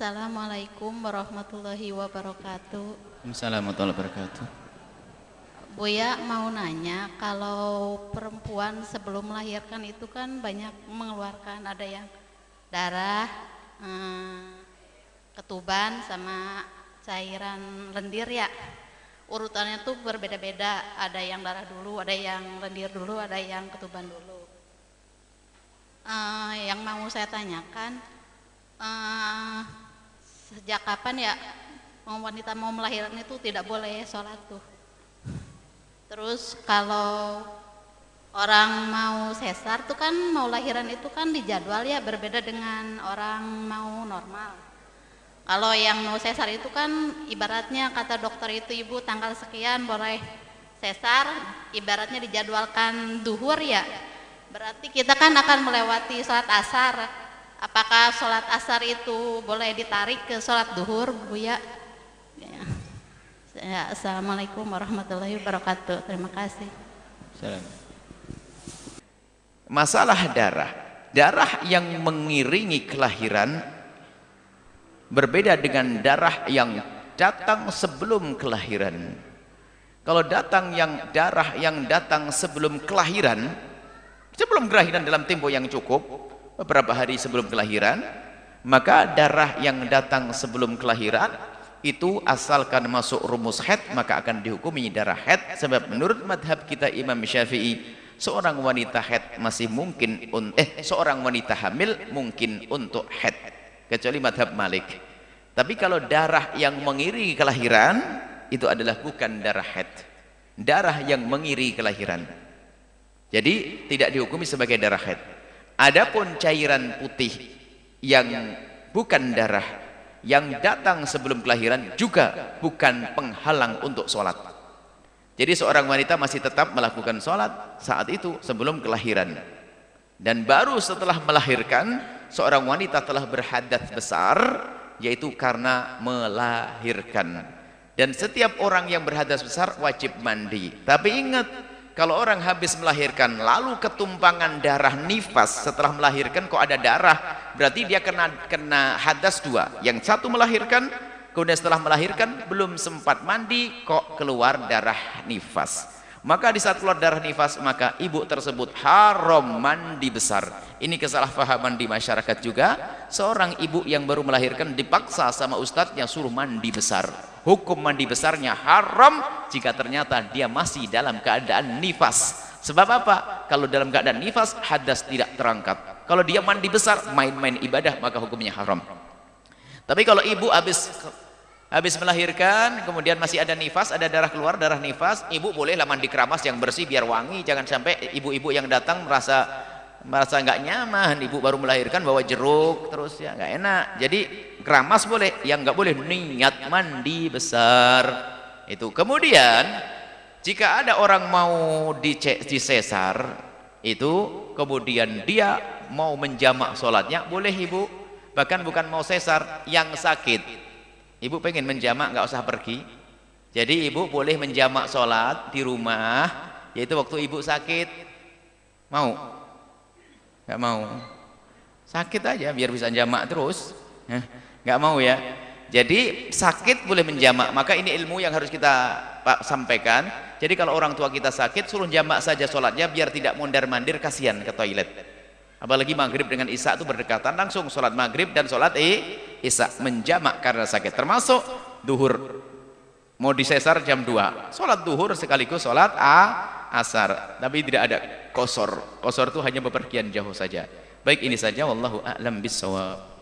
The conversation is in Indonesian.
Assalamualaikum warahmatullahi wabarakatuh. Assalamualaikum warahmatullahi wabarakatuh. Buya mau nanya, kalau perempuan sebelum melahirkan itu kan banyak mengeluarkan ada yang darah, eh, ketuban sama cairan lendir ya. Urutannya tuh berbeda-beda, ada yang darah dulu, ada yang lendir dulu, ada yang ketuban dulu. Eh, yang mau saya tanyakan, eh, sejak kapan ya mau wanita mau melahirkan itu tidak boleh sholat tuh? Terus kalau orang mau sesar tuh kan mau lahiran itu kan dijadwal ya berbeda dengan orang mau normal. Kalau yang mau sesar itu kan ibaratnya kata dokter itu ibu tanggal sekian boleh sesar, ibaratnya dijadwalkan duhur ya. Berarti kita kan akan melewati sholat asar. Apakah sholat asar itu boleh ditarik ke sholat duhur, Bu ya? Ya. Ya, Assalamualaikum warahmatullahi wabarakatuh. Terima kasih. Salam. Masalah darah. Darah yang mengiringi kelahiran berbeda dengan darah yang datang sebelum kelahiran. Kalau datang yang darah yang datang sebelum kelahiran, sebelum kelahiran dalam tempo yang cukup, beberapa hari sebelum kelahiran, maka darah yang datang sebelum kelahiran itu asalkan masuk rumus head maka akan dihukumi darah head sebab menurut madhab kita Imam Syafi'i seorang wanita head masih mungkin eh seorang wanita hamil mungkin untuk head kecuali madhab Malik. Tapi kalau darah yang mengiringi kelahiran itu adalah bukan darah head darah yang mengiringi kelahiran. Jadi tidak dihukumi sebagai darah head adapun cairan putih yang bukan darah yang datang sebelum kelahiran juga bukan penghalang untuk sholat. Jadi seorang wanita masih tetap melakukan sholat saat itu sebelum kelahiran. Dan baru setelah melahirkan seorang wanita telah berhadat besar yaitu karena melahirkan. Dan setiap orang yang berhadas besar wajib mandi. Tapi ingat kalau orang habis melahirkan lalu ketumpangan darah nifas setelah melahirkan kok ada darah berarti dia kena kena hadas dua. Yang satu melahirkan kemudian setelah melahirkan belum sempat mandi kok keluar darah nifas. Maka di saat keluar darah nifas maka ibu tersebut haram mandi besar. Ini kesalahpahaman di masyarakat juga. Seorang ibu yang baru melahirkan dipaksa sama ustadznya suruh mandi besar. Hukum mandi besarnya haram jika ternyata dia masih dalam keadaan nifas. Sebab apa? kalau dalam keadaan nifas hadas tidak terangkat. Kalau dia mandi besar main-main ibadah maka hukumnya haram. Tapi kalau ibu habis habis melahirkan kemudian masih ada nifas ada darah keluar darah nifas ibu bolehlah mandi keramas yang bersih biar wangi. Jangan sampai ibu-ibu yang datang merasa merasa nggak nyaman. Ibu baru melahirkan bawa jeruk terus ya nggak enak. Jadi keramas boleh yang nggak boleh niat mandi besar itu. Kemudian jika ada orang mau disesar itu kemudian dia mau menjamak sholatnya boleh ibu. Bahkan bukan mau sesar yang sakit. Ibu pengen menjamak nggak usah pergi. Jadi ibu boleh menjamak sholat di rumah yaitu waktu ibu sakit. Mau? Nggak mau. Sakit aja biar bisa jamak terus. Nggak mau ya jadi sakit boleh menjamak. Maka ini ilmu yang harus kita sampaikan. Jadi kalau orang tua kita sakit suruh jamak saja sholatnya biar tidak mondar mandir kasihan ke toilet. Apalagi maghrib dengan isya itu berdekatan langsung sholat maghrib dan sholat isya. Menjamak karena sakit. Termasuk duhur. Mau disesar jam 2 sholat duhur sekaligus sholat a asar. Tapi tidak ada kosor. Kosor itu hanya bepergian jauh saja. Baik ini saja. Wallahu a'lam bissawab